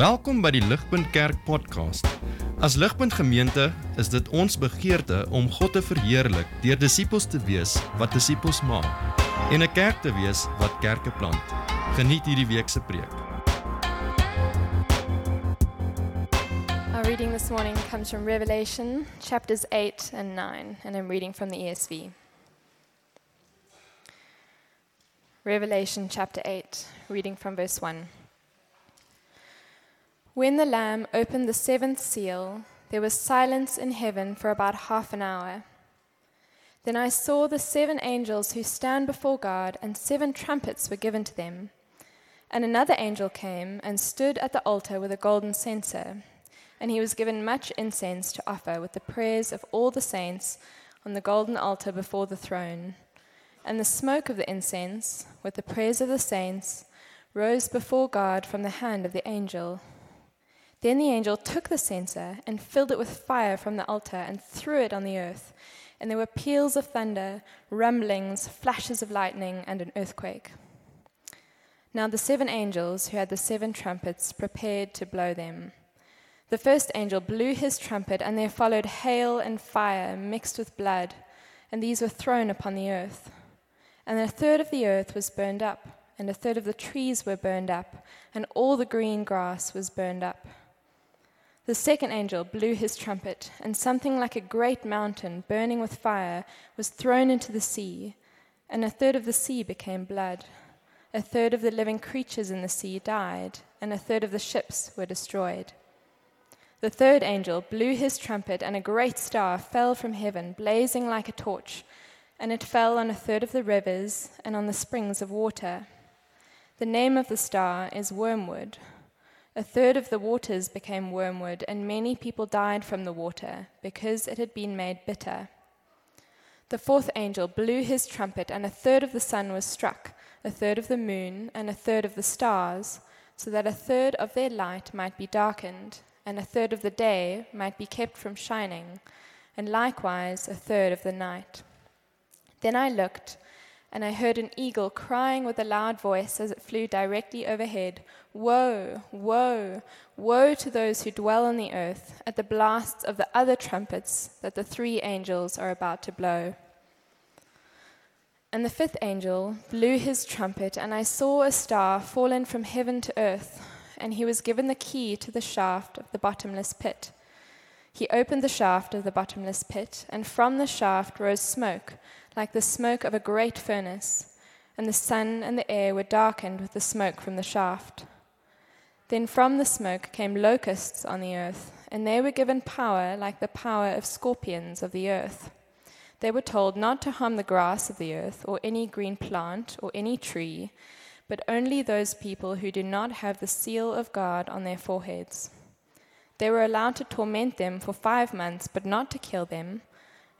Welkom by die Ligpunt Kerk podcast. As Ligpunt Gemeente is dit ons begeerte om God te verheerlik deur disippels te wees wat disippels maak en 'n kerk te wees wat kerke plant. Geniet hierdie week se preek. Our reading this morning comes from Revelation chapters 8 and 9, and I'm reading from the ESV. Revelation chapter 8, reading from verse 1. When the Lamb opened the seventh seal, there was silence in heaven for about half an hour. Then I saw the seven angels who stand before God, and seven trumpets were given to them. And another angel came and stood at the altar with a golden censer, and he was given much incense to offer with the prayers of all the saints on the golden altar before the throne. And the smoke of the incense, with the prayers of the saints, rose before God from the hand of the angel. Then the angel took the censer and filled it with fire from the altar and threw it on the earth. And there were peals of thunder, rumblings, flashes of lightning, and an earthquake. Now the seven angels who had the seven trumpets prepared to blow them. The first angel blew his trumpet, and there followed hail and fire mixed with blood, and these were thrown upon the earth. And a third of the earth was burned up, and a third of the trees were burned up, and all the green grass was burned up. The second angel blew his trumpet, and something like a great mountain burning with fire was thrown into the sea, and a third of the sea became blood. A third of the living creatures in the sea died, and a third of the ships were destroyed. The third angel blew his trumpet, and a great star fell from heaven, blazing like a torch, and it fell on a third of the rivers and on the springs of water. The name of the star is Wormwood. A third of the waters became wormwood, and many people died from the water because it had been made bitter. The fourth angel blew his trumpet, and a third of the sun was struck, a third of the moon, and a third of the stars, so that a third of their light might be darkened, and a third of the day might be kept from shining, and likewise a third of the night. Then I looked, and I heard an eagle crying with a loud voice as it flew directly overhead Woe, woe, woe to those who dwell on the earth at the blasts of the other trumpets that the three angels are about to blow. And the fifth angel blew his trumpet, and I saw a star fallen from heaven to earth, and he was given the key to the shaft of the bottomless pit. He opened the shaft of the bottomless pit, and from the shaft rose smoke like the smoke of a great furnace, and the sun and the air were darkened with the smoke from the shaft. Then from the smoke came locusts on the earth, and they were given power like the power of scorpions of the earth. They were told not to harm the grass of the earth, or any green plant, or any tree, but only those people who do not have the seal of God on their foreheads. They were allowed to torment them for five months, but not to kill them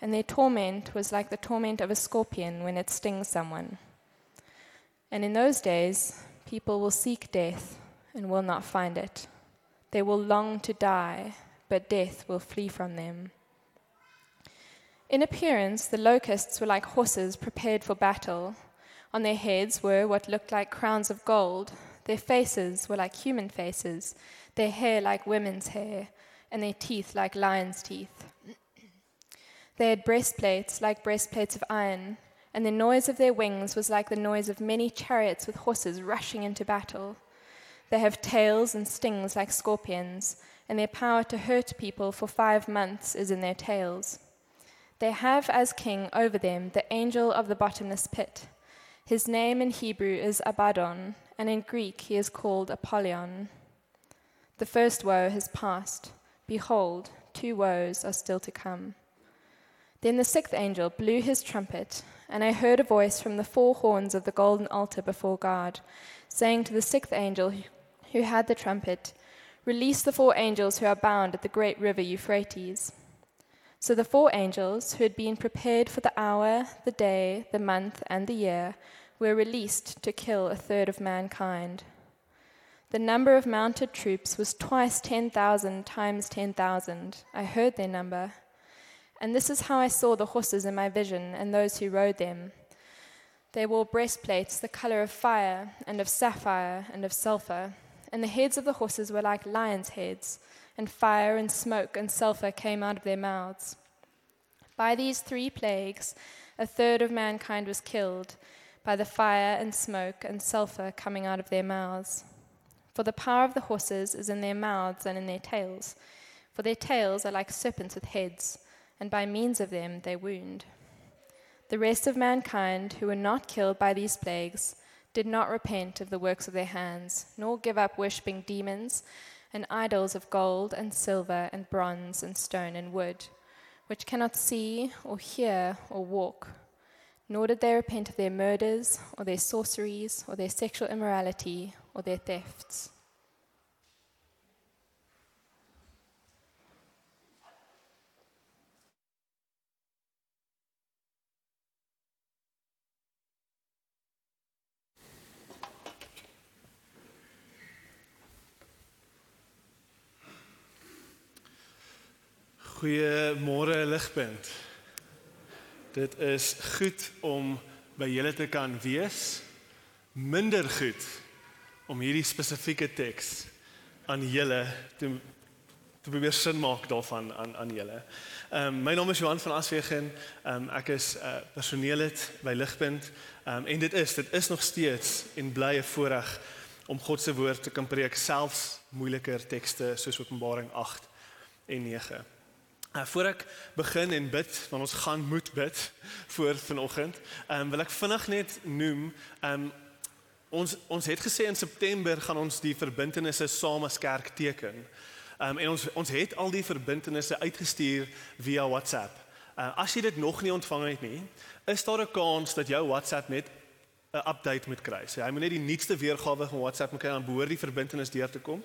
and their torment was like the torment of a scorpion when it stings someone. And in those days, people will seek death and will not find it. They will long to die, but death will flee from them. In appearance, the locusts were like horses prepared for battle. On their heads were what looked like crowns of gold. Their faces were like human faces, their hair like women's hair, and their teeth like lions' teeth. They had breastplates like breastplates of iron, and the noise of their wings was like the noise of many chariots with horses rushing into battle. They have tails and stings like scorpions, and their power to hurt people for five months is in their tails. They have as king over them the angel of the bottomless pit. His name in Hebrew is Abaddon, and in Greek he is called Apollyon. The first woe has passed. Behold, two woes are still to come. Then the sixth angel blew his trumpet, and I heard a voice from the four horns of the golden altar before God, saying to the sixth angel who had the trumpet, Release the four angels who are bound at the great river Euphrates. So the four angels, who had been prepared for the hour, the day, the month, and the year, were released to kill a third of mankind. The number of mounted troops was twice 10,000 times 10,000. I heard their number. And this is how I saw the horses in my vision and those who rode them. They wore breastplates the color of fire and of sapphire and of sulfur, and the heads of the horses were like lions' heads, and fire and smoke and sulfur came out of their mouths. By these three plagues, a third of mankind was killed by the fire and smoke and sulfur coming out of their mouths. For the power of the horses is in their mouths and in their tails, for their tails are like serpents with heads, and by means of them they wound. The rest of mankind who were not killed by these plagues did not repent of the works of their hands, nor give up worshipping demons and idols of gold and silver and bronze and stone and wood, which cannot see or hear or walk. Nor did they repent of their murders or their sorceries or their sexual immorality or their thefts. Goeiemôre ligpunt. Dit is goed om by julle te kan wees. Minder goed om hierdie spesifieke teks aan julle te te probeer sin maak daarvan aan aan julle. Ehm um, my naam is Johan van Aswegen. Ehm um, ek is 'n uh, personeellid by Ligpunt. Ehm um, en dit is dit is nog steeds en bly 'n voorreg om God se woord te kan preek selfs moeiliker tekste soos Openbaring 8 en 9. Uh, voor ek begin en bid, want ons gaan moet bid voor vanoggend. Um, wil ek vinnig net noem, um, ons ons het gesê in September gaan ons die verbintenisse saam as kerk teken. Um, en ons ons het al die verbintenisse uitgestuur via WhatsApp. Uh, as jy dit nog nie ontvang het nie, is daar 'n kans dat jou WhatsApp net 'n update moet kry. So jy moet net die nuutste weergawe van WhatsApp moet kry om behoort die verbintenis deur te kom.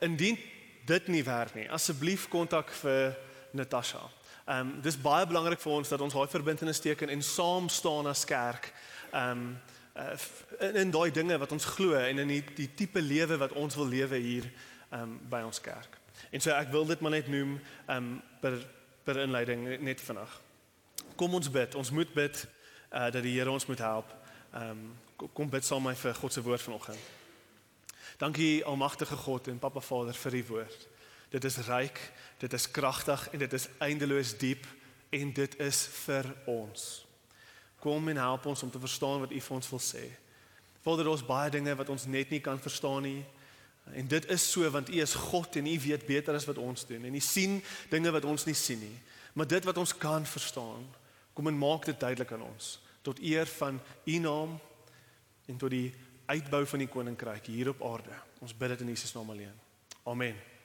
Indien dit nie werk nie, asseblief kontak vir Natasha. Ehm um, dis baie belangrik vir ons dat ons daai verbintenis teken en saam staan as kerk. Ehm um, uh, in, in daai dinge wat ons glo en in die die tipe lewe wat ons wil lewe hier ehm um, by ons kerk. En so ek wil dit maar net noem ehm um, per per inleiding net vinnig. Kom ons bid. Ons moet bid uh, dat die Here ons moet help. Ehm um, kom bid saam met my vir God se woord vanoggend. Dankie almagtige God en Papa Vader vir u woord. Dit is ryk, dit is kragtig en dit is eindeloos diep en dit is vir ons. Kom en help ons om te verstaan wat U vir ons wil sê. Vader, ons baie dinge wat ons net nie kan verstaan nie. En dit is so want U is God en U weet beter as wat ons doen en U sien dinge wat ons nie sien nie. Maar dit wat ons kan verstaan, kom en maak dit duidelik aan ons tot eer van U naam en tot die uitbou van die koninkryk hier op aarde. Ons bid dit in Jesus naam alleen. Amen.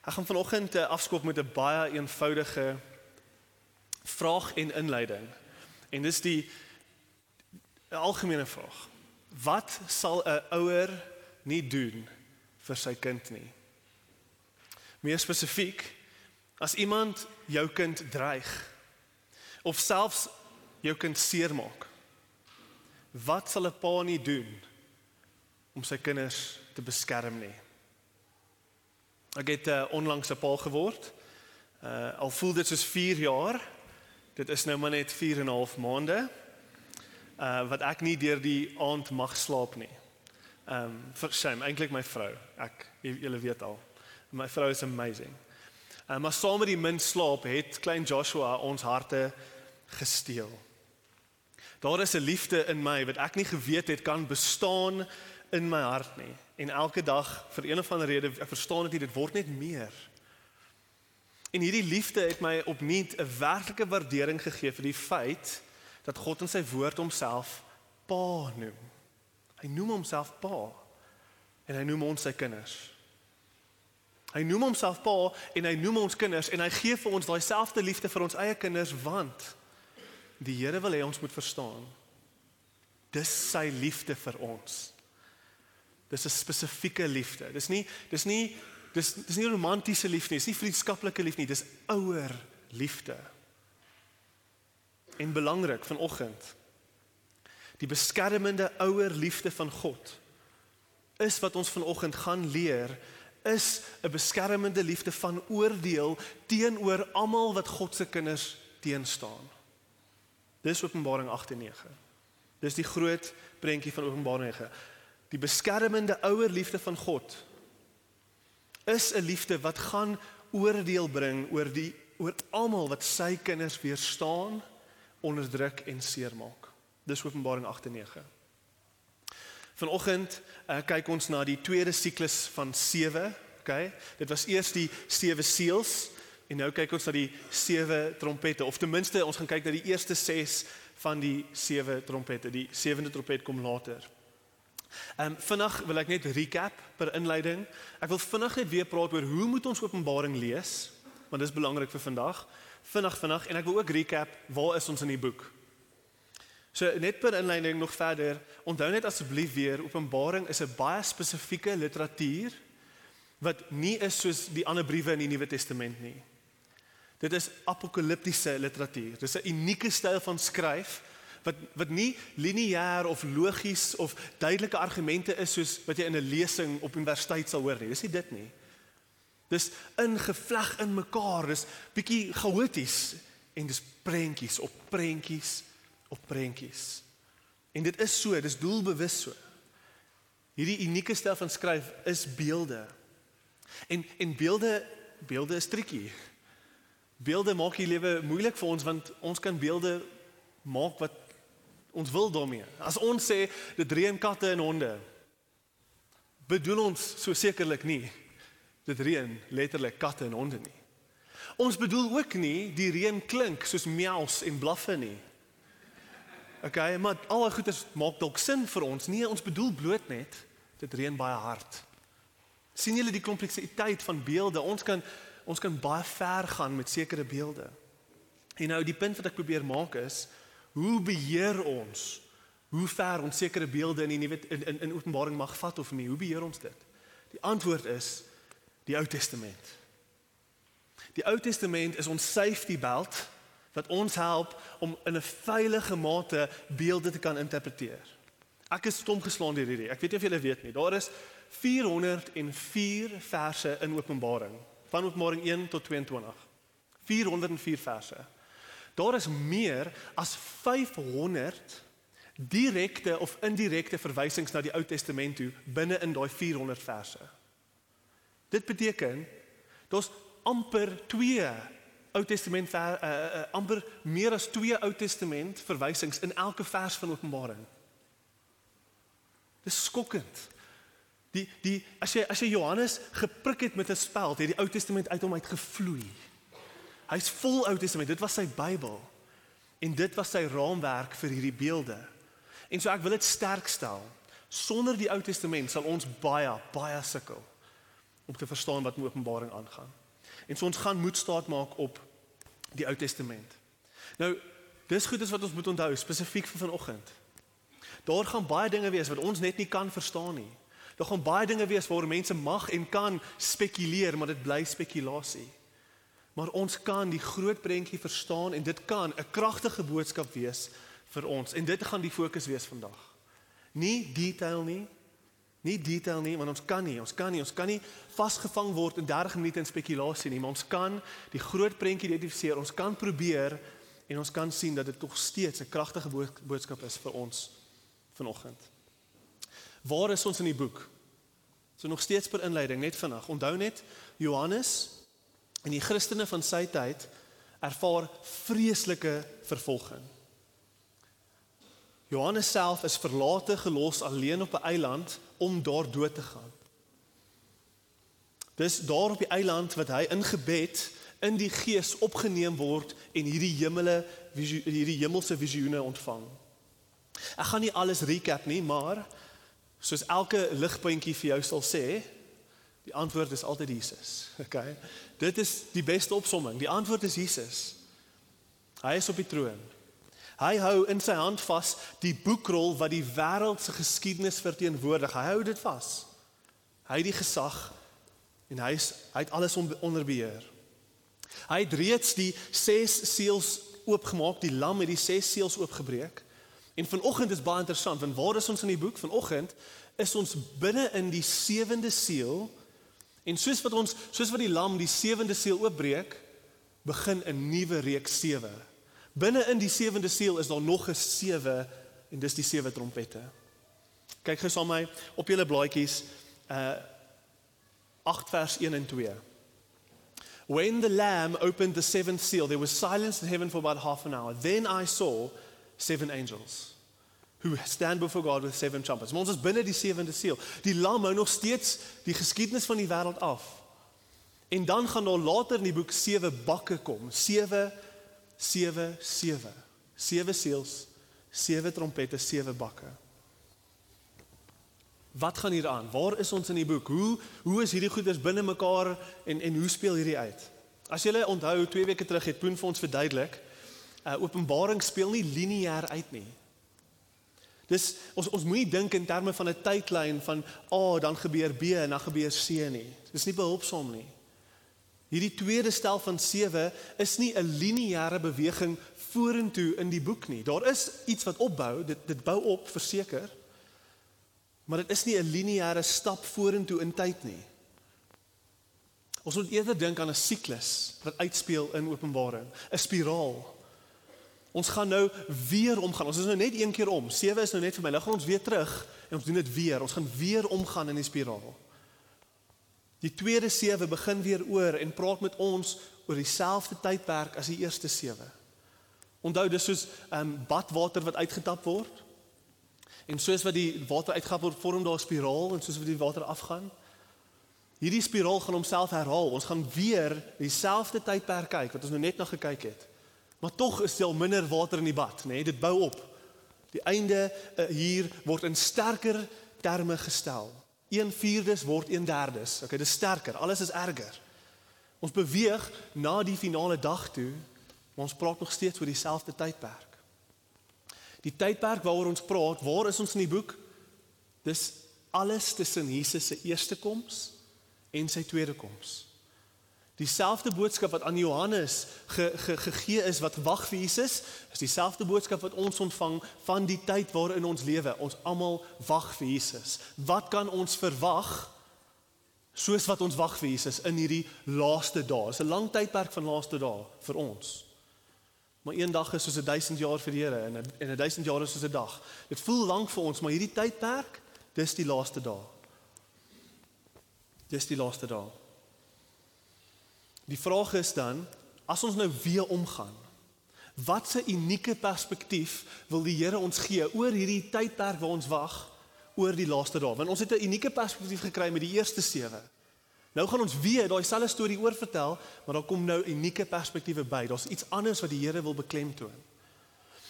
Ek gaan vanoggend uh, afskop met 'n baie eenvoudige vraag en inleiding. En dis die algemene vraag. Wat sal 'n ouer nie doen vir sy kind nie? Meer spesifiek, as iemand jou kind dreig of selfs jou kind seermaak, wat sal 'n pa nie doen om sy kinders te beskerm nie? Ek het uh, onlangs 'n pa geword. Uh al voel dit soos 4 jaar. Dit is nou maar net 4 en 'n half maande. Uh wat ek nie deur die aand mag slaap nie. Ehm um, vir shame, eintlik my vrou. Ek julle weet al. My vrou is amazing. Uh, maar saam met die min slaap het klein Joshua ons harte gesteel. Daar is 'n liefde in my wat ek nie geweet het kan bestaan in my hart nie. En elke dag vir een of ander rede, ek verstaan dit dit word net meer. En hierdie liefde het my opnuut 'n werklike waardering gegee vir die feit dat God in sy woord homself Pa noem. Hy noem homself Pa. En hy noem ons sy kinders. Hy noem homself Pa en hy noem ons kinders en hy gee vir ons daai selfde liefde vir ons eie kinders want die Here wil hê ons moet verstaan. Dis sy liefde vir ons. Dis 'n spesifieke liefde. Dis nie dis nie dis dis nie romantiese liefde nie, dis nie vriendskaplike liefde nie, dis ouer liefde. En belangrik vanoggend. Die beskermende ouer liefde van God is wat ons vanoggend gaan leer is 'n beskermende liefde van oordeel teenoor almal wat God se kinders teenstaan. Dis Openbaring 8 en 9. Dis die groot prentjie van Openbaring 9 die beskermende ouer liefde van God is 'n liefde wat gaan oordeel bring oor die oor almal wat sy kinders weerstaan, onderdruk en seermaak. Dis Openbaring 8 en 9. Vanoggend uh, kyk ons na die tweede siklus van 7, okay? Dit was eers die sewe seels en nou kyk ons na die sewe trompette of ten minste ons gaan kyk na die eerste 6 van die sewe trompette. Die sewende trompet kom later. Ehm um, vinnig wil ek net recap per inleiding. Ek wil vinnig net weer praat oor hoe moet ons Openbaring lees? Want dis belangrik vir vandag. Vinnig vinnig en ek wil ook recap waar is ons in die boek? So net per inleiding nog verder. Onthou net asseblief weer Openbaring is 'n baie spesifieke literatuur wat nie is soos die ander briewe in die Nuwe Testament nie. Dit is apokaliptiese literatuur. Dis 'n unieke styl van skryf wat wat nie lineêr of logies of duidelike argumente is soos wat jy in 'n lesing op universiteit sal hoor nie. Dis nie dit nie. Dis ingevleg in mekaar. Dis bietjie chaoties en dis prentjies op prentjies op prentjies. En dit is so, dis doelbewus so. Hierdie unieke styl van skryf is beelde. En en beelde beelde is triekie. Beelde maak die lewe moeilik vir ons want ons kan beelde maak wat ons wil daarmee. As ons sê dit reën katte en honde, bedoel ons so sekerlik nie dit reën letterlik katte en honde nie. Ons bedoel ook nie die reën klink soos miaus en blaffe nie. Okay, maar al die goeders maak dalk sin vir ons. Nee, ons bedoel bloot net dit reën baie hard. sien julle die kompleksiteit van beelde? Ons kan ons kan baie ver gaan met sekere beelde. En nou die punt wat ek probeer maak is, hoe beheer ons hoe ver ons sekere beelde in die nuwe in, in in Openbaring mag vat of nie? Hoe beheer ons dit? Die antwoord is die Ou Testament. Die Ou Testament is ons safety belt wat ons help om in 'n veilige mate beelde te kan interpreteer. Ek is stom geslaan deur hierdie. Ek weet nie of julle weet nie. Daar is 404 verse in Openbaring van Openbaring 1 tot 22. 404 verse. Daar is meer as 500 direkte of indirekte verwysings na die Ou Testament toe binne in daai 400 verse. Dit beteken daar's amper 2 Ou Testament ver, uh, uh, amper meer as 2 Ou Testament verwysings in elke vers van Openbaring. Dis skokkend. Die die as jy as jy Johannes geprik het met 'n speld, het die Ou Testament uit hom uit gevloei. Hy's vol Ou Testament. Dit was sy Bybel. En dit was sy raamwerk vir hierdie beelde. En so ek wil dit sterk stel. Sonder die Ou Testament sal ons baie baie sukkel om te verstaan wat in Openbaring aangaan. En so ons gaan moed staat maak op die Ou Testament. Nou, dis goed is wat ons moet onthou spesifiek vir vanoggend. Daar gaan baie dinge wees wat ons net nie kan verstaan nie. Daar gaan baie dinge wees waar mense mag en kan spekuleer, maar dit bly spekulasie. Maar ons kan die groot prentjie verstaan en dit kan 'n kragtige boodskap wees vir ons. En dit gaan die fokus wees vandag. Nie detail nie. Nie detail nie, want ons kan nie, ons kan nie, ons kan nie vasgevang word in 30 minute in spekulasie nie, maar ons kan die groot prentjie identifiseer. Ons kan probeer en ons kan sien dat dit tog steeds 'n kragtige boodskap is vir ons vanoggend. Waar is ons in die boek? So nog steeds per inleiding net vinnig. Onthou net Johannes en die Christene van sy tyd ervaar vreeslike vervolging. Johannes self is verlate gelos alleen op 'n eiland om daar dood te gaan. Dis daar op die eiland wat hy in gebed in die gees opgeneem word en hierdie hemele hierdie hemelse visioene ontvang. Ek gaan nie alles recap nie, maar soos elke ligpuntjie vir jou sal sê, die antwoord is altyd Jesus. Okay? Dit is die beste opsomming. Die antwoord is Jesus. Hy is op die troon. Hy hou in sy hand vas die boekrol wat die wêreld se geskiedenis verteenwoordig. Hy hou dit vas. Hy het die gesag en hy is hy het alles onder beheer. Hy het reeds die 6 seels oopgemaak, die lam het die 6 seels oopgebreek. En vanoggend is baie interessant want waar is ons in die boek? Vanoggend is ons binne in die sewende seël. En soos wat ons soos wat die lam die sewende seël oopbreek, begin 'n nuwe reeks sewe. Binne in die sewende seël is daar nog 'n sewe en dis die sewe trompette. Kyk gou saam my op julle blaadjies uh 8 vers 1 en 2. When the lamb opened the seventh seal there was silence in heaven for about half an hour. Then I saw seven angels who stand before God with seven trumpets. Maar ons is binne die sewende seël. Die lam hou nog steeds die geskiedenis van die wêreld af. En dan gaan daar later in die boek sewe bakke kom. 7 7 7. Sewe seels, sewe trompette, sewe bakke. Wat gaan hier aan? Waar is ons in die boek? Hoe hoe is hierdie goeders binne mekaar en en hoe speel hierdie uit? As julle onthou 2 weke terug het Poen vir ons verduidelik, uh Openbaring speel nie lineêr uit nie. Dis ons ons moenie dink in terme van 'n tydlyn van A oh, dan gebeur B en dan gebeur C nie. Dis nie behulpsaam nie. Hierdie tweede stel van 7 is nie 'n lineêre beweging vorentoe in die boek nie. Daar is iets wat opbou, dit dit bou op verseker. Maar dit is nie 'n lineêre stap vorentoe in tyd nie. Ons moet eerder dink aan 'n siklus wat uitspeel in Openbaring, 'n spiraal. Ons gaan nou weer omgaan. Ons is nou net een keer om. 7 is nou net verby. Nou gaan ons weer terug en ons doen dit weer. Ons gaan weer omgaan in die spiraal. Die tweede 7 begin weer oor en praat met ons oor dieselfde tydperk as die eerste 7. Onthou dis soos 'n um, badwater wat uitgetap word. En soos wat die water uitgehap word, vorm daar 'n spiraal en soos wat die water afgaan, hierdie spiraal gaan homself herhaal. Ons gaan weer dieselfde tydperk kyk wat ons nou net na gekyk het. Maar tog is daar minder water in die bad, nê? Nee, dit bou op. Die einde uh, hier word in sterker terme gestel. 1/4 word 1/3. Okay, dis sterker. Alles is erger. Ons beweeg na die finale dag toe, maar ons praat nog steeds oor dieselfde tydperk. Die tydperk waaroor ons praat, waar is ons in die boek? Dis alles tussen Jesus se eerste koms en sy tweede koms. Dieselfde boodskap wat aan Johannes ge, ge, gegee is wat wag vir Jesus, is dieselfde boodskap wat ons ontvang van die tyd waarin ons lewe. Ons almal wag vir Jesus. Wat kan ons verwag soos wat ons wag vir Jesus in hierdie laaste dae? Dis 'n lang tydperk van laaste dae vir ons. Maar een dag is soos 'n 1000 jaar vir die Here en 'n en 'n 1000 jaar is soos 'n dag. Dit voel lank vir ons, maar hierdie tydperk, dis die laaste dae. Dis die laaste dae. Die vraag is dan, as ons nou weer omgaan, wat 'n unieke perspektief wil die Here ons gee oor hierdie tydperk waar ons wag oor die laaste dae? Want ons het 'n unieke perspektief gekry met die eerste sewe. Nou gaan ons weer daai selfde storie oorvertel, maar daar kom nou unieke perspektiewe by. Daar's iets anders wat die Here wil beklemtoon.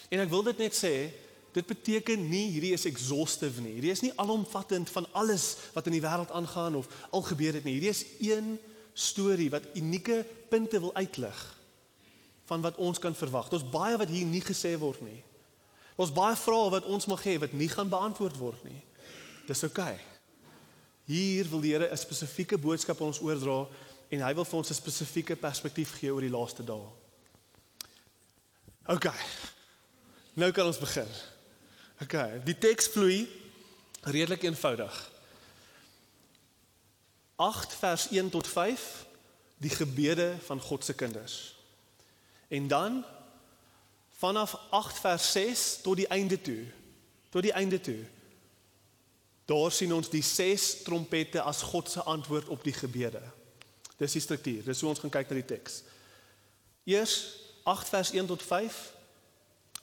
En ek wil dit net sê, dit beteken nie hierdie is exhaustive nie. Hierdie is nie alomvattend van alles wat in die wêreld aangaan of al gebeur het nie. Hierdie is een storie wat unieke punte wil uitlig van wat ons kan verwag. Daar's baie wat hier nie gesê word nie. Daar's baie vrae wat ons mag hê wat nie gaan beantwoord word nie. Dis oukei. Okay. Hier wil die Here 'n spesifieke boodskap aan ons oordra en hy wil vir ons 'n spesifieke perspektief gee oor die laaste dae. OK. Nou kan ons begin. OK, die teks vloei redelik eenvoudig. 8 vers 1 tot 5 die gebede van God se kinders. En dan vanaf 8 vers 6 tot die einde toe. Tot die einde toe. Daar sien ons die ses trompette as God se antwoord op die gebede. Dis die struktuur. Dis hoe ons gaan kyk na die teks. Eers 8 vers 1 tot 5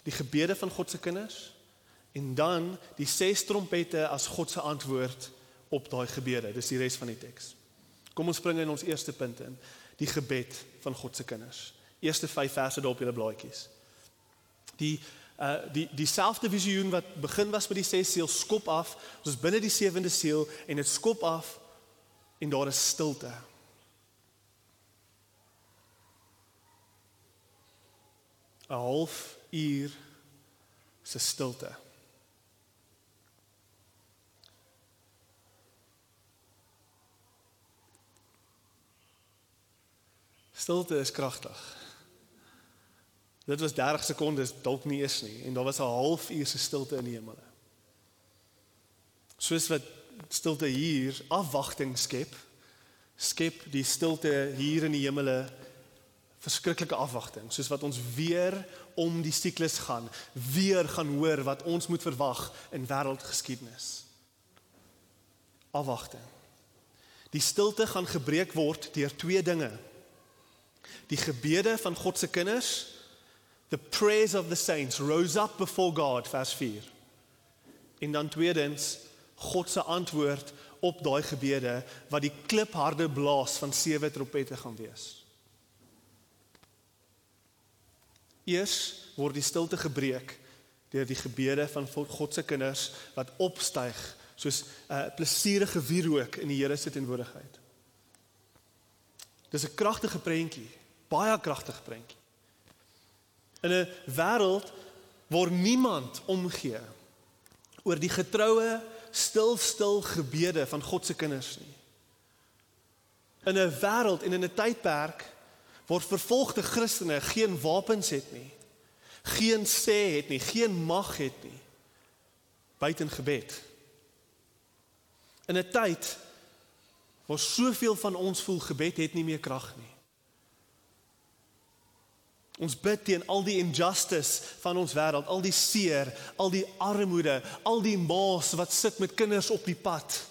die gebede van God se kinders en dan die ses trompette as God se antwoord op daai gebede. Dis die res van die teks. Kom ons spring in ons eerste punt in, die gebed van God se kinders. Eerste 5 verse daar op julle blaadjies. Die uh die dieselfde visioen wat begin was met die ses seël skop af. Ons is binne die sewende seël en dit skop af en daar is stilte. A half uur se stilte. Stilte is kragtig. Dit was 30 sekondes dalk nie eens nie en daar was 'n halfuur se stilte in die hemel. Soos wat stilte hier afwagting skep, skep die stilte hier in die hemele verskriklike afwagting, soos wat ons weer om die siklus gaan, weer gaan hoor wat ons moet verwag in wêreldgeskiedenis. afwagting. Die stilte gaan gebreek word deur twee dinge. Die gebede van God se kinders, the prayers of the saints rose up before God vers 4. En dan tweedens God se antwoord op daai gebede wat die klipharde blaas van sewe trompette gaan wees. Eers word die stilte gebreek deur die gebede van God se kinders wat opstyg soos 'n uh, plesierige wierook in die Here se teenwoordigheid. Dis 'n kragtige prentjie, baie kragtige prentjie. In 'n wêreld waar niemand omgee oor die getroue stil stil gebede van God se kinders nie. In 'n wêreld en in 'n tydperk waar vervolgde Christene geen wapens het nie, geen sê het nie, geen mag het nie buiten gebed. In 'n tyd waar soveel van ons voel gebed het nie meer krag nie. Ons bid teen al die injustice van ons wêreld, al die seer, al die armoede, al die maas wat sit met kinders op die pad.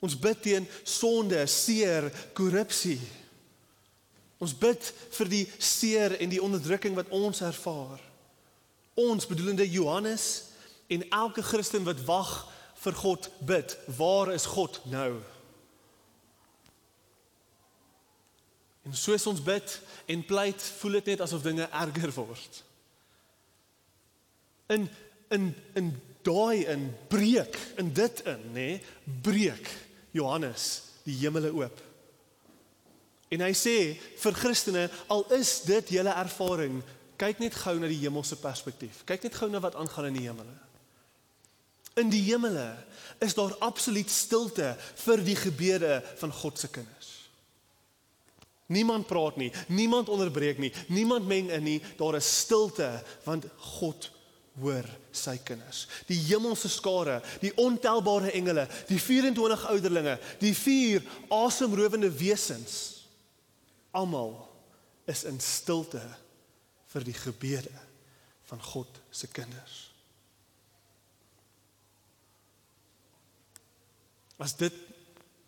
Ons bid teen sonde, seer, korrupsie. Ons bid vir die seer en die onderdrukking wat ons ervaar. Ons bedoelende Johannes en elke Christen wat wag vir God bid, waar is God nou? En soos ons bid en pleit, voel dit net asof dinge erger word. In in in daai in breek in dit in, nê, nee, breek Johannes die hemele oop. En hy sê vir Christene, al is dit julle ervaring, kyk net gou na die hemelse perspektief. Kyk net gou na wat aangaan in die hemele. In die hemele is daar absoluut stilte vir die gebede van God se kinders. Niemand praat nie, niemand onderbreek nie, niemand meng in nie, daar is stilte want God hoor sy kinders. Die hemelse skare, die ontelbare engele, die 24 ouderlinge, die vier asemrowende wesens, almal is in stilte vir die gebede van God se kinders. As dit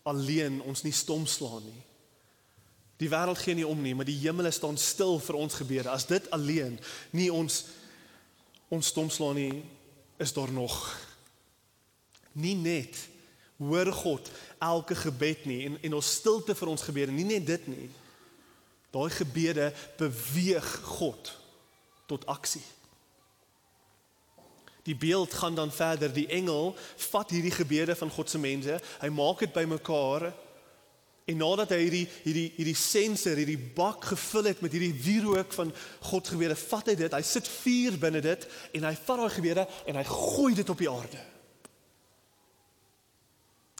alleen ons nie stom slaan nie. Die wêreld gee nie om nie, maar die hemele staan stil vir ons gebede. As dit alleen nie ons ons stom slaan nie, is daar nog nie net hoor God elke gebed nie en en ons stilte vir ons gebede, nie net dit nie. Daai gebede beweeg God tot aksie. Die beeld gaan dan verder. Die engel vat hierdie gebede van God se mense, hy maak dit bymekaar en nadat hy hierdie hierdie hierdie sensor, hierdie bak gevul het met hierdie wierook van God gebede, vat hy dit, hy sit vuur binne dit en hy vat daai gebede en hy gooi dit op die aarde.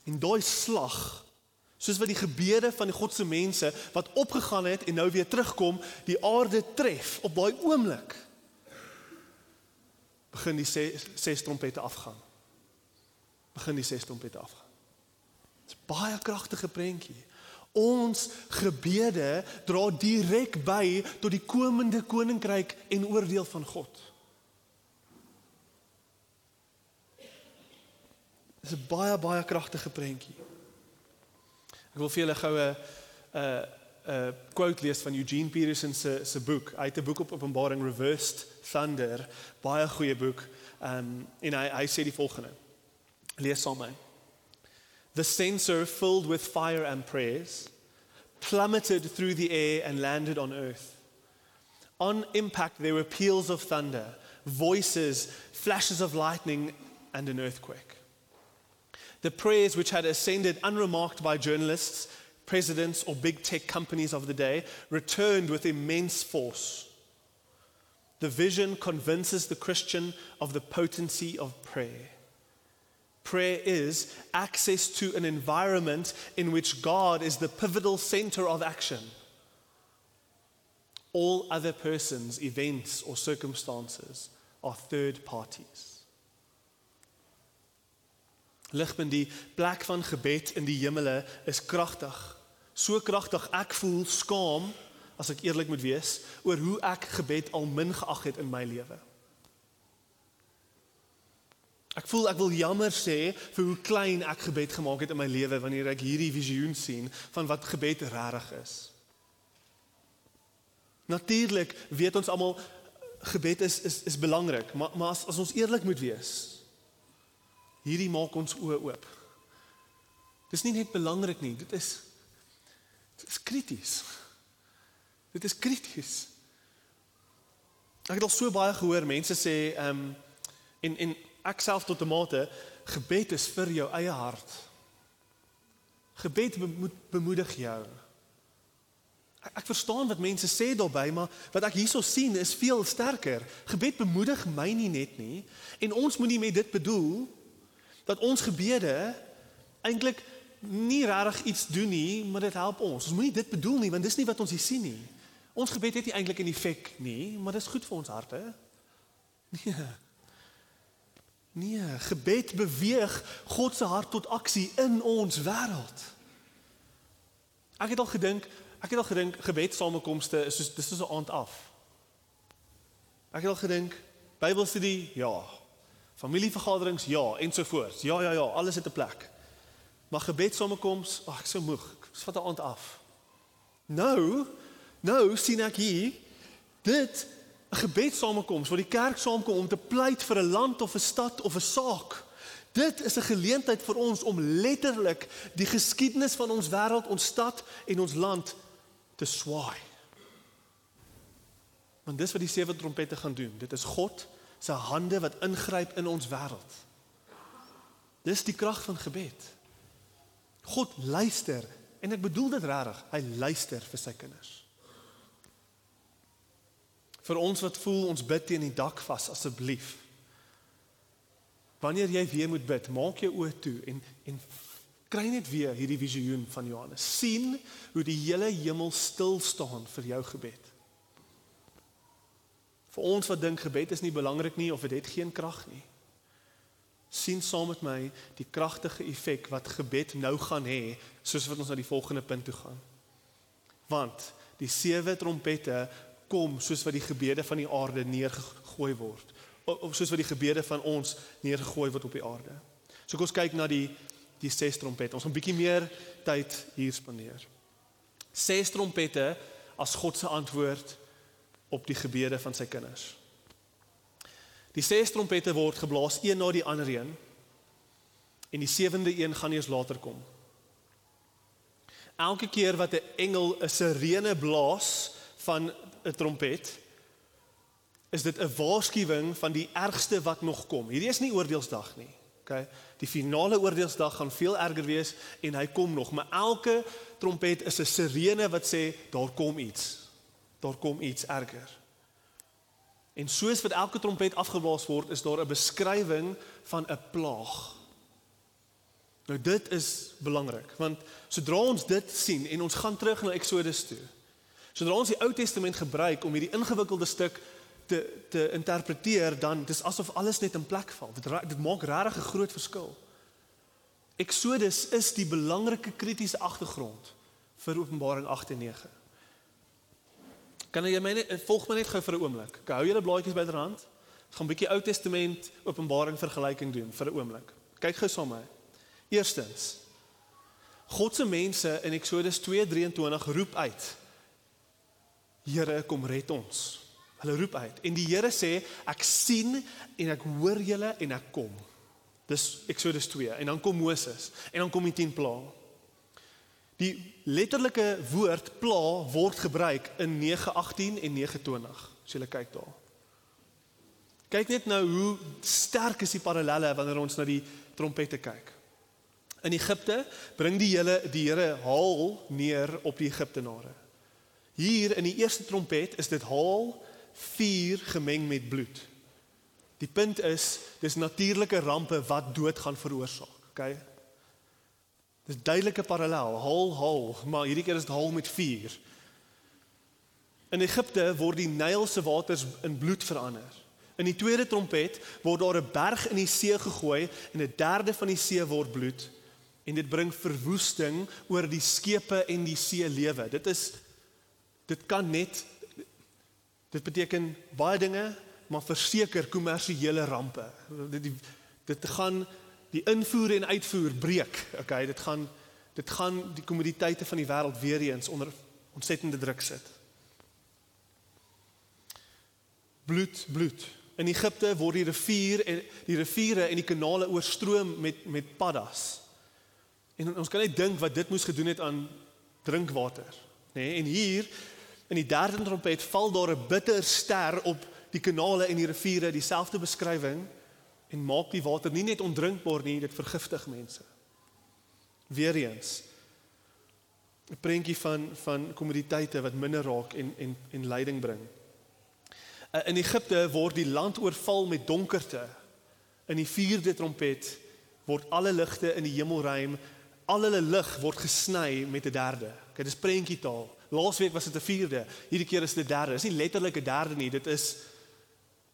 En daai slag soos wat die gebede van God se mense wat opgegaan het en nou weer terugkom, die aarde tref op daai oomblik begin die ses, ses trompette afgaan. Begin die ses trompette afgaan. Dit is baie kragtige prentjie. Ons gebede dra direk by tot die komende koninkryk en oordeel van God. Dit is 'n baie baie kragtige prentjie. Ek wil vir julle goue 'n 'n quote lees van Eugene Peterson se se boek. Hy het 'n boek op Openbaring Reversed Thunder, baie goeie boek. Um en hy hy sê die volgende. Lees saam met my. The censer filled with fire and prayers plummeted through the air and landed on earth. On impact there were peals of thunder, voices, flashes of lightning and an earthquake. The prayers which had ascended unremarked by journalists presidents or big tech companies of the day returned with immense force. The vision convinces the Christian of the potency of prayer. Prayer is access to an environment in which God is the pivotal center of action. All other persons, events, or circumstances are third parties. Ligpunt die plek van gebed in die hemele is kragtig so kragtig ek voel skaam as ek eerlik moet wees oor hoe ek gebed al min geag het in my lewe. Ek voel ek wil jammer sê vir hoe klein ek gebed gemaak het in my lewe wanneer ek hierdie visioen sien van wat gebed regtig is. Natuurlik weet ons almal gebed is is is belangrik, maar maar as, as ons eerlik moet wees, hierdie maak ons oë oop. Dis nie net belangrik nie, dit is dit is krities. Dit is krities. Ek het al so baie gehoor mense sê ehm um, en en ek self tot 'n mate gebed is vir jou eie hart. Gebed moet bemoedig jou. Ek, ek verstaan wat mense sê daarbey, maar wat ek hierso sien is veel sterker. Gebed bemoedig my nie net nie en ons moet nie met dit bedoel dat ons gebede eintlik nie regtig iets doen nie, maar dit help ons. Ons moenie dit bedoel nie want dis nie wat ons hier sien nie. Ons gebed het nie eintlik 'n effek nie, maar dit is goed vir ons harte. Nee. Nee, gebed beweeg God se hart tot aksie in ons wêreld. Ek het al gedink, ek het al gedink gebed samekomste is soos dis is 'n aand af. Ek het al gedink Bybelstudie, ja. Familievergaderings, ja, ensovoorts. Ja, ja, ja, alles het 'n plek. Maar gebed samekoms, ag, ek is so moeg. Dis vat 'n aand af. Nou, nou sien ek hier dit 'n gebedssamekoms waar die kerk saamkom om te pleit vir 'n land of 'n stad of 'n saak. Dit is 'n geleentheid vir ons om letterlik die geskiedenis van ons wêreld, ons stad en ons land te swaai. Want dis wat die sewe trompette gaan doen. Dit is God se hande wat ingryp in ons wêreld. Dis die krag van gebed. God luister en ek bedoel dit regtig. Hy luister vir sy kinders. Vir ons wat voel ons bid teen die dak vas asseblief. Wanneer jy weer moet bid, maak jou oë toe en en kry net weer hierdie visioen van Johannes. sien hoe die hele hemel stil staan vir jou gebed. Vir ons wat dink gebed is nie belangrik nie of dit het geen krag nie. sien saam met my die kragtige effek wat gebed nou gaan hê soos wat ons na die volgende punt toe gaan. Want die sewe trompette kom soos wat die gebede van die aarde neergegooi word of soos wat die gebede van ons neergegooi word op die aarde. So kom ons kyk na die die ses trompette. Ons gaan 'n bietjie meer tyd hier spandeer. Ses trompette as God se antwoord op die gebede van sy kinders. Die ses trompette word geblaas een na die ander een. En die sewende een gaan eers later kom. Elke keer wat 'n engel 'n sirene blaas van 'n trompet is dit 'n waarskuwing van die ergste wat nog kom. Hierdie is nie oordeelsdag nie. Okay? Die finale oordeelsdag gaan veel erger wees en hy kom nog, maar elke trompet is 'n sirene wat sê daar kom iets. Daar kom iets erger. En soos wat elke trompet afgeblaas word, is daar 'n beskrywing van 'n plaag. Nou dit is belangrik, want sodra ons dit sien en ons gaan terug na Eksodus toe, Sodra ons die Ou Testament gebruik om hierdie ingewikkelde stuk te te interpreteer, dan dis asof alles net in plek val. Dit dit maak regtig 'n groot verskil. Exodus is die belangrike kritiese agtergrond vir Openbaring 8 en 9. Kan jy my net volg my net gou vir 'n oomblik? Ek hou julle blaadjies byderhand. Ons gaan 'n bietjie Ou Testament Openbaring vergelyking doen vir 'n oomblik. Kyk gou saam met my. Eerstens God se mense in Eksodus 2:23 roep uit Here kom red ons. Hulle roep uit en die Here sê ek sien en ek hoor julle en ek kom. Dis Eksodus 2 en dan kom Moses en dan kom die 10 plaae. Die letterlike woord pla word gebruik in 9:18 en 9:20. As jy kyk daar. Kyk net nou hoe sterk is die parallelle wanneer ons na die trompette kyk. In Egipte bring die hele die Here haal neer op die Egiptenare. Hier in die eerste trompet is dit haal vuur gemeng met bloed. Die punt is dis natuurlike rampe wat dood gaan veroorsaak, okay? Dis duidelike parallel, haal haal, maar hierdie keer is dit haal met vuur. In Egipte word die Nyl se waters in bloed verander. In die tweede trompet word daar 'n berg in die see gegooi en 'n derde van die see word bloed en dit bring verwoesting oor die skepe en die see lewe. Dit is dit kan net dit beteken baie dinge maar verseker kommersiële rampe die Dit gaan die invoer en uitvoer breek. Okay, dit gaan dit gaan die kommoditeite van die wêreld weer eens onder ontsettende druk sit. Bloed, bloed. In Egipte word die rivier en die riviere en die kanale oorstroom met met paddas. En ons kan net dink wat dit moes gedoen het aan drinkwater, nê? Nee, en hier in die derde trompet val daar 'n bitter ster op die kanale en die riviere, dieselfde beskrywing en maak die water nie net ondrinkbaar nie, dit vergiftig mense. Weereens 'n prentjie van van kommoditeite wat minder raak en en en lyding bring. Uh, in Egipte word die land oorval met donkerte. In die vierde trompet word alle ligte in die hemelruim, al hulle lig word gesny met 'n derde. Kyk, dis prentjie taal. Laasweek was dit 'n vierde. Hierdie keer is dit 'n derde. Dis nie letterlik 'n derde nie. Dit is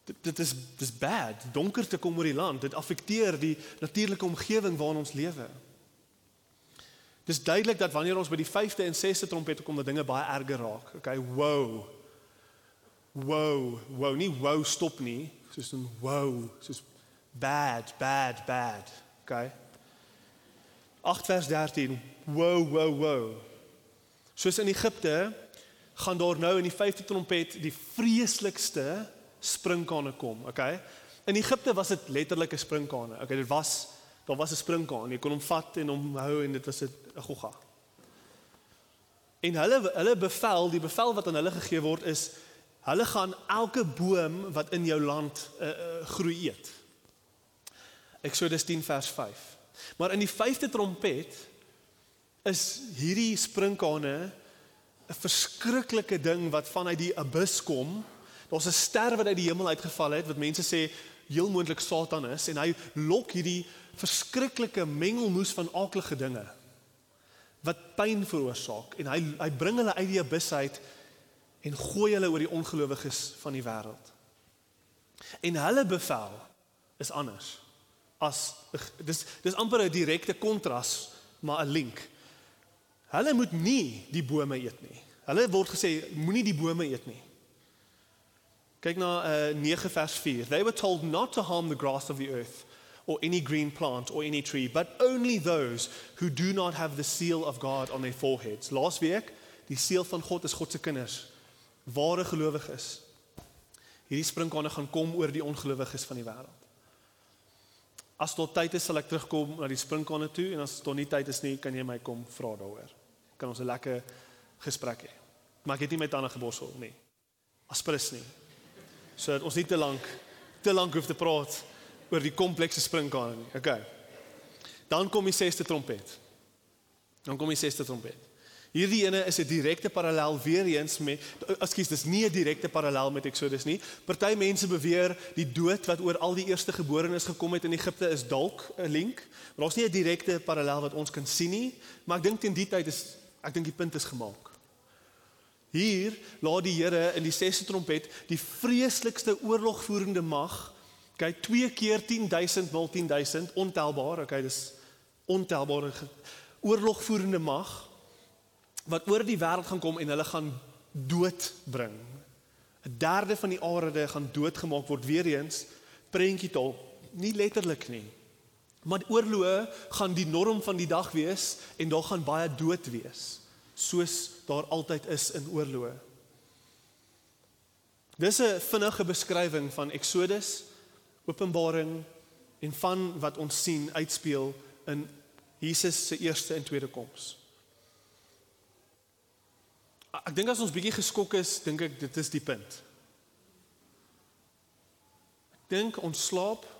dit, dit is dis bad. Donkerte kom oor die land. Dit affekteer die natuurlike omgewing waarin ons lewe. Dis duidelik dat wanneer ons by die 5de en 6de trompette kom, dat dinge baie erger raak. Okay, wow. Wow, wow, nie wow stop nie, soos 'n wow, soos bad, bad, bad. Okay. 8 vers 13. Wow, wow, wow. Soos in Egipte gaan daar nou in die 5de trompet die vreeslikste sprinkane kom, okay? In Egipte was dit letterlik 'n sprinkane. Okay, dit was daar was 'n sprinkaan. Jy kon hom vat en hom hou en dit was 'n gogga. En hulle hulle bevel, die bevel wat aan hulle gegee word is Hulle gaan elke boom wat in jou land uh, groei eet. Eksodus 10 vers 5. Maar in die 5de trompet is hierdie sprinkane 'n verskriklike ding wat vanuit die abyss kom. Daar's 'n ster wat uit die hemel uitgeval het wat mense sê heel moontlik Satan is en hy lok hierdie verskriklike mengelmoes van aaklige dinge wat pyn veroorsaak en hy hy bring hulle uit die abyss uit en gooi hulle oor die ongelowiges van die wêreld. En hulle bevel is anders. As dis dis amper 'n direkte kontras, maar 'n link. Hulle moet nie die bome eet nie. Hulle word gesê moenie die bome eet nie. Kyk na uh, 9 vers 4. They were told not to harm the grass of the earth or any green plant or any tree, but only those who do not have the seal of God on their foreheads. Laas week, die seël van God is God se kinders ware gelowiges. Hierdie sprinkane gaan kom oor die ongelowiges van die wêreld. As tot tyd is sal ek terugkom na die sprinkane toe en as tot nie tyd is nie, kan jy my kom vra daaroor. Kan ons 'n lekker gesprek hê. Maar ek het nie my tande geborsel nie. Aspirus nie. Sodat ons nie te lank te lank hoef te praat oor die komplekse sprinkane nie. Okay. Dan kom die 6ste trompet. Dan kom die 6ste trompet. Hierdie ene is 'n direkte parallel weer eens met ekskuus, dis nie 'n direkte parallel met Exodus nie. Party mense beweer die dood wat oor al die eerste geborenes gekom het in Egipte is dalk 'n link, maar daar's nie 'n direkte parallel wat ons kan sien nie, maar ek dink teen die tyd is ek dink die punt is gemaak. Hier laat die Here in die 6ste trompet die vreeslikste oorlogvoerende mag, kyk twee keer 10000 mal 10000 ontelbaar, okay, dis ontelbare oorlogvoerende mag wat oor die wêreld gaan kom en hulle gaan dood bring. 'n Derde van die aarde gaan doodgemaak word weer eens prentjie tol, nie letterlik nie. Maar oorloë gaan die norm van die dag wees en daar gaan baie dood wees, soos daar altyd is in oorloë. Dis 'n vinnige beskrywing van Exodus, Openbaring en van wat ons sien uitspeel in Jesus se eerste en tweede koms. Ek dink as ons bietjie geskok is, dink ek dit is die punt. Ek dink ons slaap.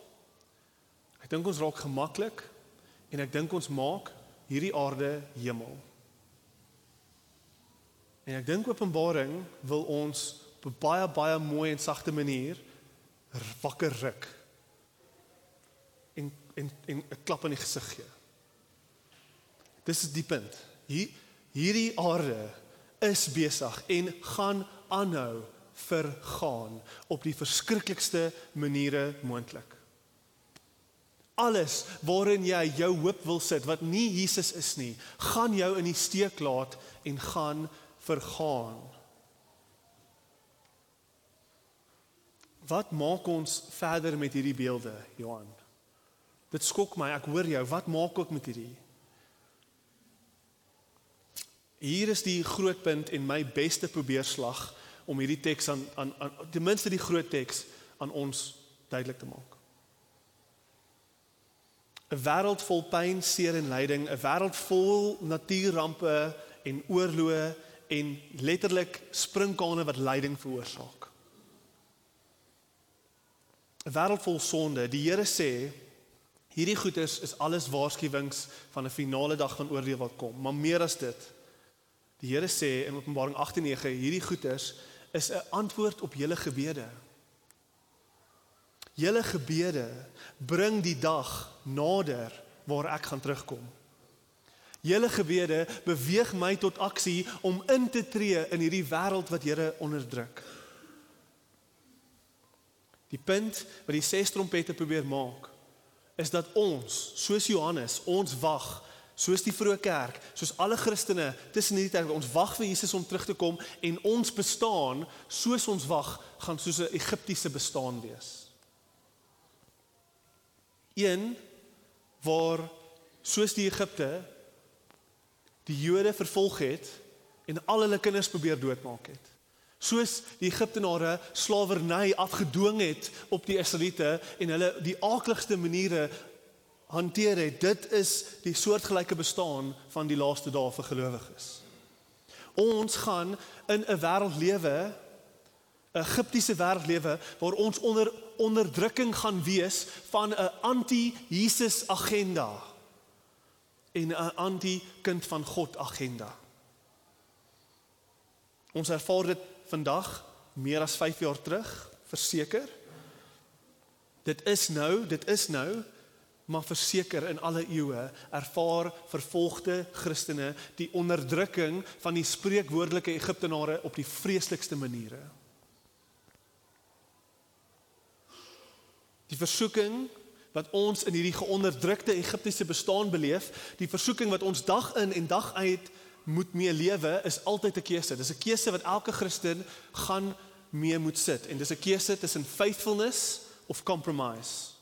Dink ons raak gemaklik en ek dink ons maak hierdie aarde hemel. En ek dink Openbaring wil ons op 'n baie baie mooi en sagte manier wakker ruk. En en en 'n klap in die gesig gee. Dis is die punt. Hier hierdie aarde is besig en gaan aanhou vergaan op die verskriklikste maniere moontlik. Alles waarin jy jou hoop wil sit wat nie Jesus is nie, gaan jou in die steek laat en gaan vergaan. Wat maak ons verder met hierdie beelde, Johan? Dit skok my. Ek hoor jou. Wat maak ek met hierdie? Hier is die groot punt en my beste probeerslag om hierdie teks aan aan aan ten minste die groot teks aan ons duidelik te maak. 'n Wêreld vol pyn, seer en lyding, 'n wêreld vol natuurrampe en oorloë en letterlik sprinkane wat lyding veroorsaak. 'n Wêreld vol sonde. Die Here sê hierdie goeters is alles waarskuwings van 'n finale dag van oordeel wat kom, maar meer as dit. Die Here sê in Openbaring 8:9 hierdie goeters is 'n antwoord op julle gebede. Julle gebede bring die dag nader waar ek gaan terugkom. Julle gebede beweeg my tot aksie om in te tree in hierdie wêreld wat Here onderdruk. Die punt wat die ses trompette probeer maak is dat ons, soos Johannes, ons wag, soos die vroeë kerk, soos alle Christene tussen hierdie tyd, ons wag vir Jesus om terug te kom en ons bestaan soos ons wag gaan soos 'n Egiptiese bestaan wees. Een waar soos die Egipte die Jode vervolg het en al hulle kinders probeer doodmaak het. Soos die Egiptenare slawerny afgedwing het op die Israeliete en hulle die aakligste maniere hanteer het. Dit is die soortgelyke bestaan van die laaste dae vir gelowiges. Ons gaan in 'n wêreld lewe 'n Egiptiese wêreld lewe waar ons onder onderdrukking gaan wees van 'n anti-Jesus agenda en 'n anti-kind van God agenda. Ons ervaar dit vandag meer as 5 jaar terug, verseker. Dit is nou, dit is nou, maar verseker in alle eeue ervaar vervolgde Christene die onderdrukking van die spreekwoordelike Egiptenare op die vreeslikste maniere. Die versoeking wat ons in hierdie geonderdrukte Egiptiese bestaan beleef, die versoeking wat ons dag in en dag uit moet mee lewe, is altyd 'n keuse. Dis 'n keuse wat elke Christen gaan mee moet sit en dis 'n keuse tussen faithfulness of compromise.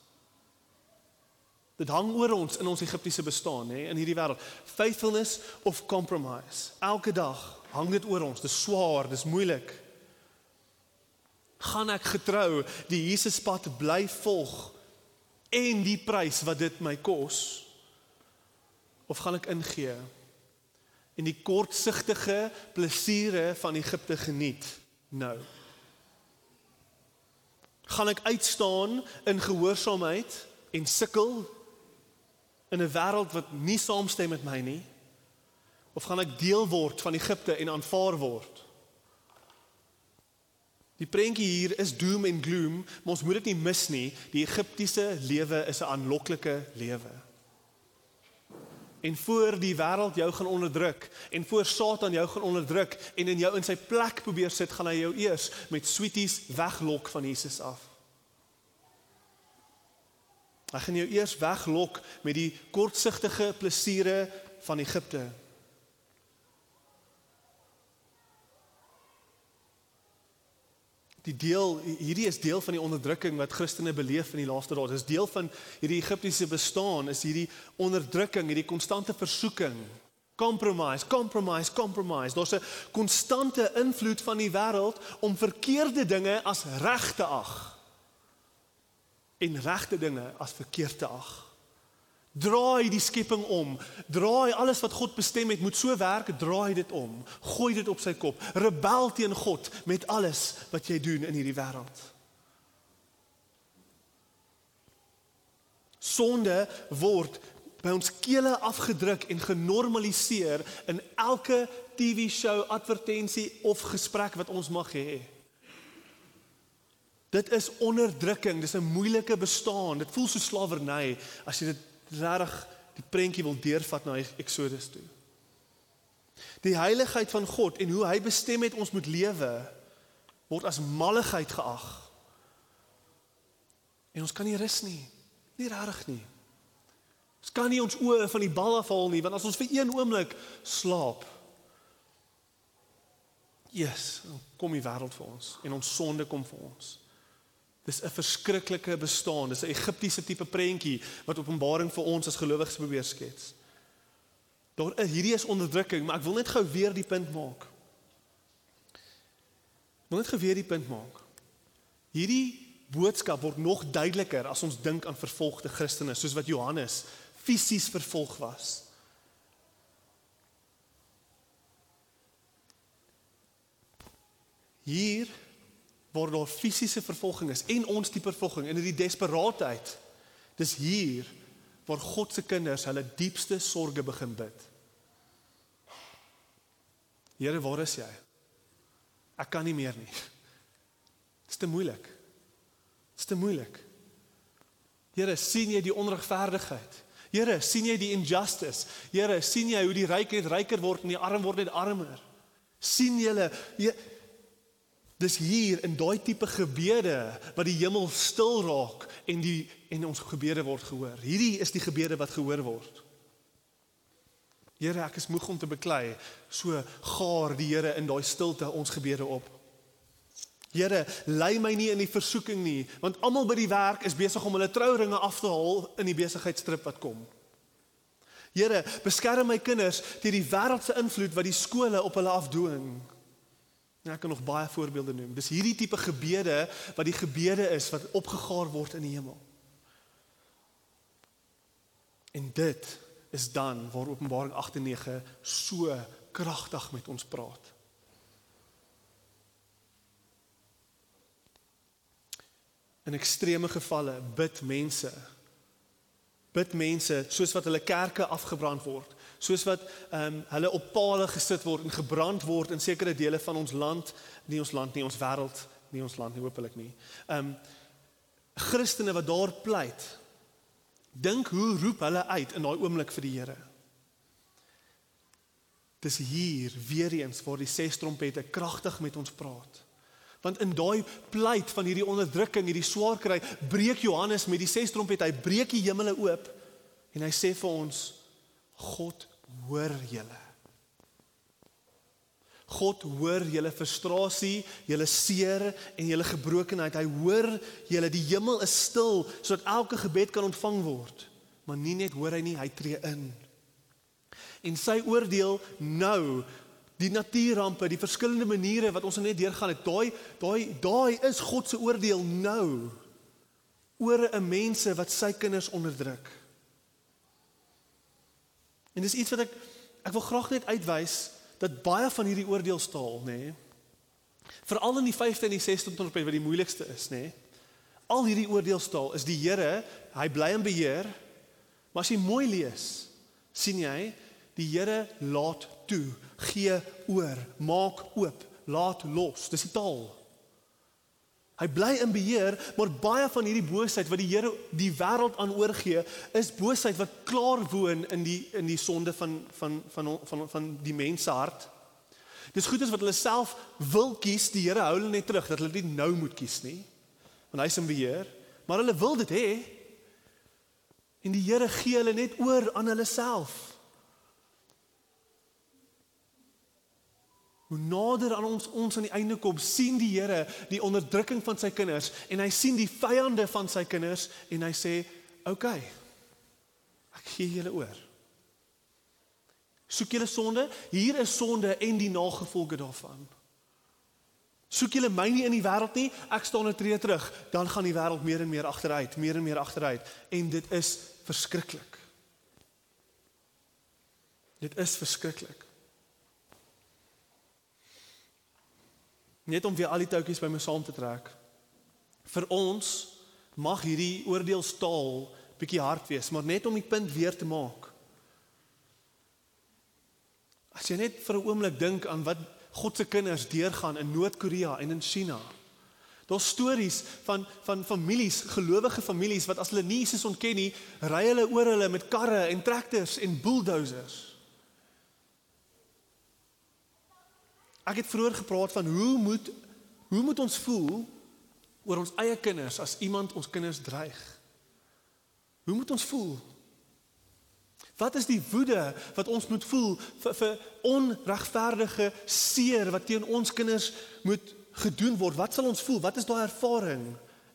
Dit hang oor ons in ons Egiptiese bestaan, hè, in hierdie wêreld. Faithfulness of compromise. Elke dag hang dit oor ons. Dis swaar, dis moeilik. Gaan ek getrou die Jesuspad bly volg en die prys wat dit my kos? Of gaan ek ingee en die kortsigtige plesiere van Egipte geniet nou? Gaan ek uitstaan in gehoorsaamheid en sukkel in 'n wêreld wat nie saamstem met my nie? Of gaan ek deel word van Egipte en aanvaar word Die prentjie hier is doom en gloom, maar ons moet dit nie mis nie. Die Egiptiese lewe is 'n aanloklike lewe. En voor die wêreld jou gaan onderdruk en voor Satan jou gaan onderdruk en in jou in sy plek probeer sit, gaan hy jou eers met sweeties weglok van Jesus af. Hy gaan jou eers weglok met die kortsigtige plesiere van Egipte. Die deel hierdie is deel van die onderdrukking wat Christene beleef in die laaste dae. Dis deel van hierdie Egiptiese bestaan, is hierdie onderdrukking, hierdie konstante versoeking. Compromise, compromise, compromise. Daar's 'n konstante invloed van die wêreld om verkeerde dinge as reg te ag en regte dinge as verkeerd te ag. Draai die skepping om. Draai alles wat God bestem het moet so werk, draai dit om. Gooi dit op sy kop. Rebel teen God met alles wat jy doen in hierdie wêreld. Sonde word by ons kele afgedruk en genormaliseer in elke TV-show, advertensie of gesprek wat ons mag hê. Dit is onderdrukking, dis 'n moeilike bestaan. Dit voel so slawerny as jy dit regtig die prentjie wil deurvat na Exodus toe. Die heiligheid van God en hoe hy bestem het ons moet lewe word as malligheid geag. En ons kan nie rus nie. Nie regtig nie. Ons kan nie ons oë van die bal afhaal nie want as ons vir een oomblik slaap Yes, kom die wêreld vir ons en ons sonde kom vir ons. Dis 'n verskriklike bestaan. Dis 'n Egiptiese tipe prentjie wat Openbaring vir ons as gelowiges probeer skets. Daar is hierdie is onderdrukking, maar ek wil net gou weer die punt maak. Ek wil net gou weer die punt maak. Hierdie boodskap word nog duideliker as ons dink aan vervolgde Christene, soos wat Johannes fisies vervolg was. Hier waar daar fisiese vervolging is en ons tipe vervolging in hierdie desperaatheid. Dis hier waar God se kinders hulle diepste sorges begin bid. Here, waar is jy? Ek kan nie meer nie. Dit is te moeilik. Dit is te moeilik. Here, sien jy die onregverdigheid? Here, sien jy die injustice? Here, sien jy hoe die ryk net ryker word en die arm word net armer? sien julle Dis hier in daai tipe gebede wat die hemel stil raak en die en ons gebede word gehoor. Hierdie is die gebede wat gehoor word. Here, ek is moeg om te beklei. So gaar die Here in daai stilte ons gebede op. Here, lei my nie in die versoeking nie, want almal by die werk is besig om hulle trouringe af te haal in die besigheidstrip wat kom. Here, beskerm my kinders teen die wêreldse invloed wat die skole op hulle afdwing. Ja, ek kan nog baie voorbeelde noem. Dis hierdie tipe gebede wat die gebede is wat opgegaar word in die hemel. En dit is dan waar Openbaring 8 en 9 so kragtig met ons praat. In ekstreme gevalle bid mense bid mense soos wat hulle kerke afgebrand word soos wat ehm um, hulle op palle gesit word en gebrand word in sekere dele van ons land, nie ons land nie, ons wêreld, nie ons land nie, hopelik nie. Ehm um, Christene wat daar pleit. Dink hoe roep hulle uit in daai oomblik vir die Here? Dis hier weer eens waar die ses trompette kragtig met ons praat. Want in daai pleit van hierdie onderdrukking, hierdie swaar kry, breek Johannes met die ses trompette, hy breek die hemele oop en hy sê vir ons God hoor julle. God hoor julle frustrasie, julle seer en julle gebrokenheid. Hy hoor julle. Die hemel is stil sodat elke gebed kan ontvang word. Maar nie net hoor hy nie, hy tree in. En sy oordeel nou die natuurrampe, die verskillende maniere wat ons net deurgaan het. Daai daai daai is God se oordeel nou oor 'n mense wat sy kinders onderdruk. En dis iets wat ek ek wil graag net uitwys dat baie van hierdie oordeelstaal, nê, nee, veral in die 5de en die 6de onderpunt wat die moeilikste is, nê. Nee, al hierdie oordeelstaal is die Here, hy bly in beheer. Maar as jy mooi lees, sien jy die Here laat toe, gee oor, maak oop, laat los. Dis die taal. Hy bly in beheer, maar baie van hierdie boosheid wat die Here die wêreld aan oorgee, is boosheid wat klaar woon in die in die sonde van van van van van, van die mens hart. Dis goed as wat hulle self wil kies, die Here hou hulle net terug dat hulle dit nou moet kies nie. Want hy's in beheer, maar hulle wil dit hê. En die Here gee hulle net oor aan hulle self. Hoe nader aan ons ons aan die einde kom, sien die Here die onderdrukking van sy kinders en hy sien die vyande van sy kinders en hy sê, "Oké. Okay, ek gee julle oor." Soek julle sonde? Hier is sonde en die nagevolge daarvan. Soek julle my nie in die wêreld nie, ek staan 'n tree terug, dan gaan die wêreld meer en meer agteruit, meer en meer agteruit en dit is verskriklik. Dit is verskriklik. Net om weer al die touwtjies by my saam te trek. Vir ons mag hierdie oordeelstaal bietjie hard wees, maar net om die punt weer te maak. As jy net vir 'n oomblik dink aan wat God se kinders deurgaan in Noord-Korea en in China. Daar's stories van van families, gelowige families wat as hulle nie Jesus ontken nie, ry hulle oor hulle met karre en trekkers en bulldozers. Ek het vroeër gepraat van hoe moet hoe moet ons voel oor ons eie kinders as iemand ons kinders dreig? Hoe moet ons voel? Wat is die woede wat ons moet voel vir vir onregverdige seer wat teen ons kinders moet gedoen word? Wat sal ons voel? Wat is daai ervaring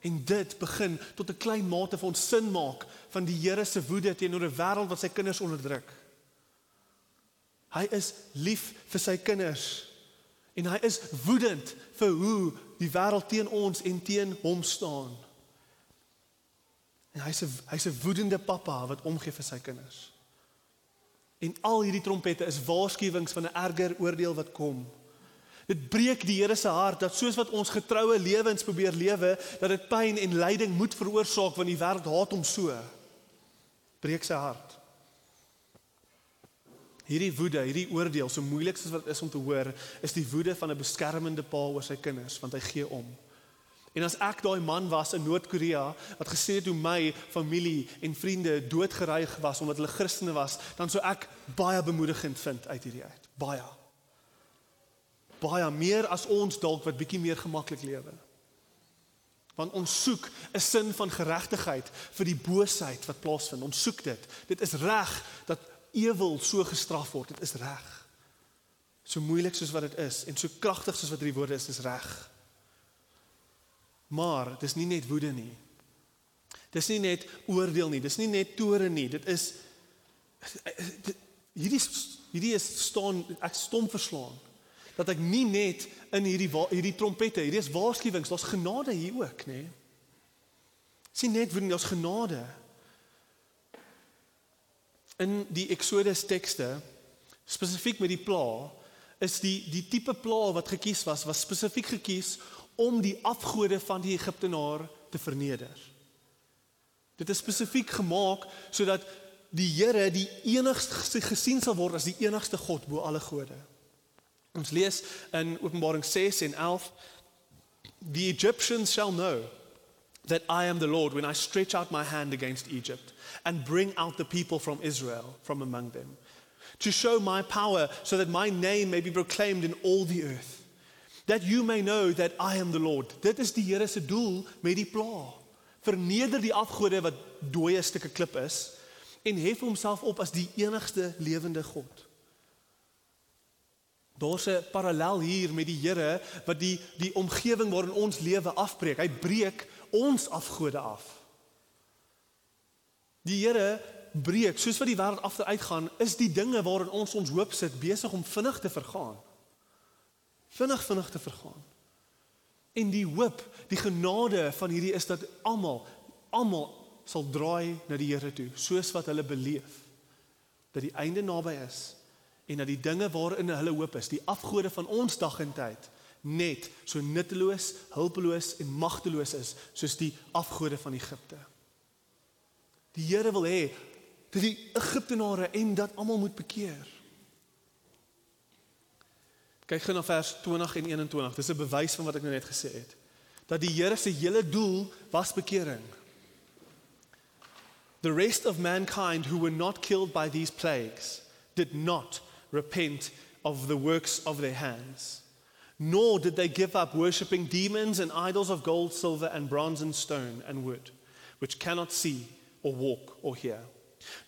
En dit begin tot 'n klein mate vir ons sin maak van die Here se woede teenoor 'n wêreld wat sy kinders onderdruk. Hy is lief vir sy kinders en hy is woedend vir hoe die wêreld teen ons en teen hom staan. En hy's 'n hy's 'n woedende pappa wat omgee vir sy kinders. En al hierdie trompette is waarskuwings van 'n erger oordeel wat kom. Dit breek die Here se hart dat soos wat ons getroue lewens probeer lewe, dat dit pyn en lyding moet veroorsaak want die wêreld haat hom so. Breek sy hart. Hierdie woede, hierdie oordeel, so moeilik soos wat is om te hoor, is die woede van 'n beskermende pa oor sy kinders want hy gee om. En as ek daai man was in Noord-Korea wat gesê het hoe my familie en vriende doodgeryg was omdat hulle Christene was, dan sou ek baie bemoedigend vind uit hierdie uit. Baie baie meer as ons dalk wat bietjie meer gemaklik lewe. Want ons soek 'n sin van geregtigheid vir die boosheid wat plaasvind. Ons soek dit. Dit is reg dat ewel so gestraf word. Dit is reg. So moeilik soos wat dit is en so kragtig soos wat hierdie woorde is, is reg. Maar dis nie net woede nie. Dis nie net oordeel nie. Dis nie net toore nie. Dit is hierdie hierdie is staan ek stom verslaan dat ek nie net in hierdie hierdie trompette, hierdie is waarskuwings, daar's genade hier ook, nê? Nee. Sien net wanneer daar's genade. In die Exodus tekste, spesifiek met die pla, is die die tipe pla wat gekies was, was spesifiek gekies om die afgode van die Egiptenaar te verneder. Dit is spesifiek gemaak sodat die Here die enigste gesien sal word as die enigste God bo alle gode. Ons lees in Openbaring 6 en 11 The Egyptians shall know that I am the Lord when I stretch out my hand against Egypt and bring out the people from Israel from among them to show my power so that my name may be proclaimed in all the earth that you may know that I am the Lord. Dit is die Here se doel met die pla. Verneder die afgode wat dooie stukke klip is en hef homself op as die enigste lewende God. Daar's 'n parallel hier met die Here wat die die omgewing waarin ons lewe afbreek. Hy breek ons afgode af. Die Here breek soos wat die wêreld agteruit gaan, is die dinge waarin ons ons hoop sit besig om vinnig te vergaan. Vinnig vinnig te vergaan. En die hoop, die genade van hierdie is dat almal almal sal draai na die Here toe, soos wat hulle beleef dat die einde naby is en dat die dinge waarin hulle hoop is, die afgode van ons dag en tyd, net so nutteloos, hulpeloos en magteloos is soos die afgode van Egipte. Die Here wil hê dat die Egiptenare en dat almal moet bekeer. Kyk gou na vers 20 en 21. Dis 'n bewys van wat ek nou net gesê het. Dat die Here se hele doel was bekering. The rest of mankind who were not killed by these plagues did not repent of the works of their hands. Nor did they give up worshipping demons and idols of gold, silver, and bronze, and stone, and wood, which cannot see, or walk, or hear.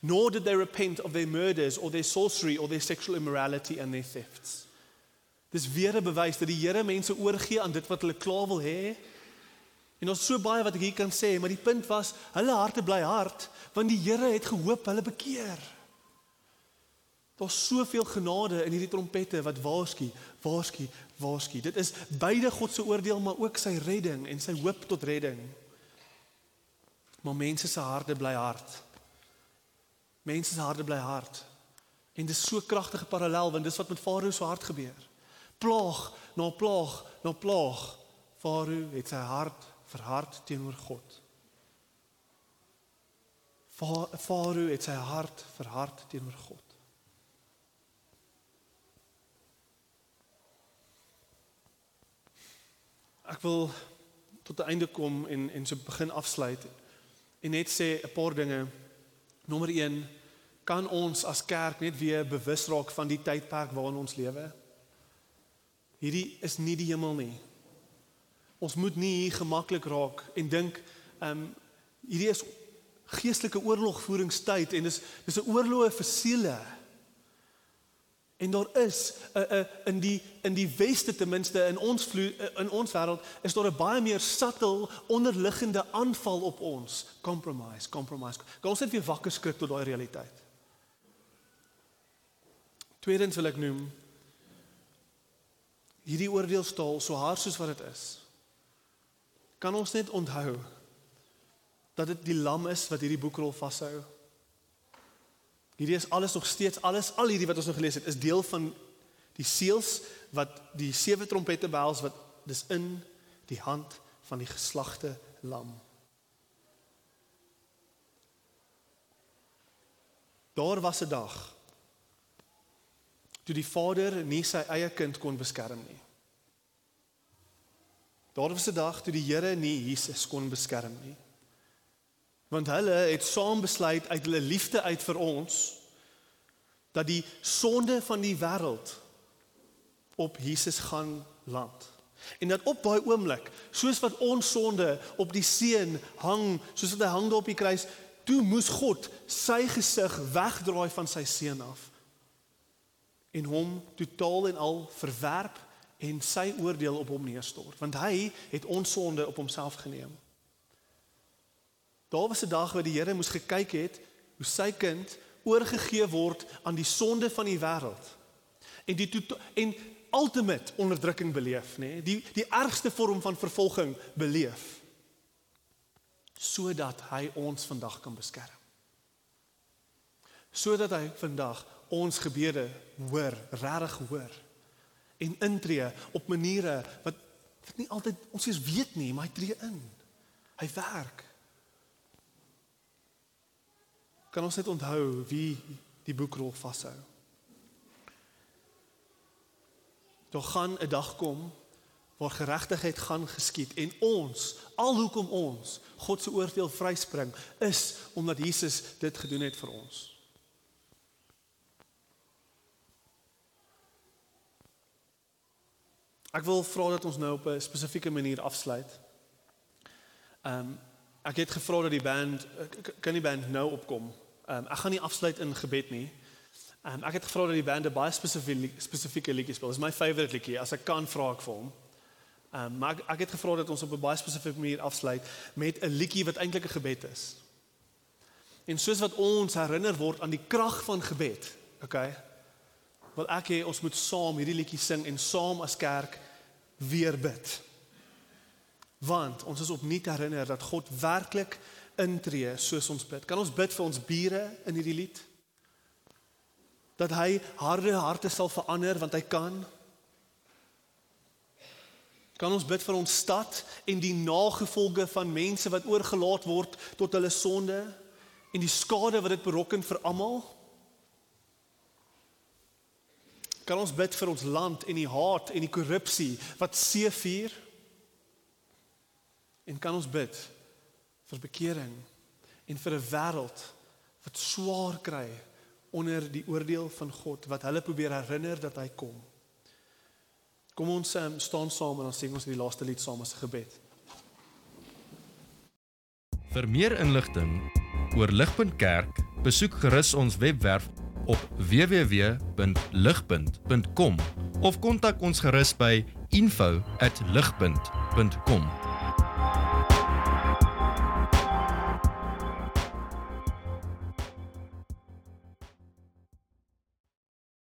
Nor did they repent of their murders, or their sorcery, or their sexual immorality, and their thefts. Dis weer 'n bewys dat die Here mense oorgee aan dit wat hulle klaar wil hê. En ons so baie wat ek hier kan sê, maar die punt was, hulle harte bly hard, want die Here het gehoop hulle bekeer. Daar's soveel genade in hierdie trompette wat waarsku, waarsku, waarsku. Dit is beide God se oordeel maar ook sy redding en sy hoop tot redding. Maar mense se harte bly hard. Mense se harte bly hard. En dis so kragtige parallel want dis wat met Farao se hart gebeur. Plaag na plaag na plaag. Farao het sy hart verhard teenoor God. Farao het sy hart verhard teenoor God. Ek wil tot 'n einde kom en en so begin afsluit en net sê 'n paar dinge. Nommer 1 kan ons as kerk net weer bewus raak van die tydperk waarin ons lewe. Hierdie is nie die hemel nie. Ons moet nie hier gemaklik raak en dink ehm um, hierdie is geestelike oorlogvoeringstyd en dis dis 'n oorlog vir siele. En daar is 'n uh, 'n uh, in die in die weste ten minste in ons vloe, uh, in ons wêreld is daar 'n baie meer subtle onderliggende aanval op ons. Compromise, compromise. Gaan ons net weer wakker skrik tot daai realiteit. Tweedens wil ek noem hierdie oordeelstaal so hard soos wat dit is. Kan ons net onthou dat dit die lam is wat hierdie boekrol vashou? Hierdie is alles nog steeds alles al hierdie wat ons nou gelees het is deel van die seels wat die sewe trompette behels wat dis in die hand van die geslagte lam. Daar was 'n dag toe die Vader nie sy eie kind kon beskerm nie. Daar was 'n dag toe die Here nie Jesus kon beskerm nie. Want hulle het saam besluit uit hulle liefde uit vir ons dat die sonde van die wêreld op Jesus gaan land. En dat op daai oomblik, soos wat ons sonde op die seun hang, soos wat hy hang daar op die kruis, toe moes God sy gesig wegdraai van sy seun af en hom totaal en al verwerp en sy oordeel op hom neerstort, want hy het ons sonde op homself geneem. Daar was 'n dag waar die Here moes gekyk het hoe sy kind oorgegee word aan die sonde van die wêreld. En die en ultimate onderdrukking beleef, nê? Nee? Die die ergste vorm van vervolging beleef sodat hy ons vandag kan beskerm. Sodat hy vandag ons gebede hoor, regtig hoor en intree op maniere wat wat nie altyd ons weet nie, maar hy tree in. Hy werk. Kan ons net onthou wie die boekrol vashou. Daar gaan 'n dag kom waar geregtigheid gaan geskied en ons, alhoekom ons God se oordeel vryspring, is omdat Jesus dit gedoen het vir ons. Ek wil vra dat ons nou op 'n spesifieke manier afsluit. Ehm um, ek het gevra dat die band kan die band nou opkom. Ehm um, ek gaan nie afsluit in gebed nie. Ehm um, ek het gevra dat die band 'n baie spesifieke spesifieke liedjie speel. Dis my favourite liedjie. As ek kan vra ek vir hom. Ehm um, maar ek, ek het gevra dat ons op 'n baie spesifieke manier afsluit met 'n liedjie wat eintlik 'n gebed is. En soos wat ons herinner word aan die krag van gebed, okay? Wil ek hê ons moet saam hierdie liedjie sing en saam as kerk weer bid. Want ons is opnuut herinner dat God werklik intree soos ons bid. Kan ons bid vir ons bure in hierdie lied? Dat hy harde harte sal verander want hy kan. Kan ons bid vir ons stad en die nagevolge van mense wat oorgelaat word tot hulle sonde en die skade wat dit berokken vir almal? Kan ons bid vir ons land en die haat en die korrupsie wat seevier? En kan ons bid vir bekering en vir 'n wêreld wat swaar kry onder die oordeel van God wat hulle probeer herinner dat hy kom. Kom ons um, staan saam en dan sing ons die laaste lied saam as 'n gebed. Vir meer inligting oor Ligpunt Kerk, besoek gerus ons webwerf op www.ligpunt.com of kontak ons gerus by info@ligpunt.com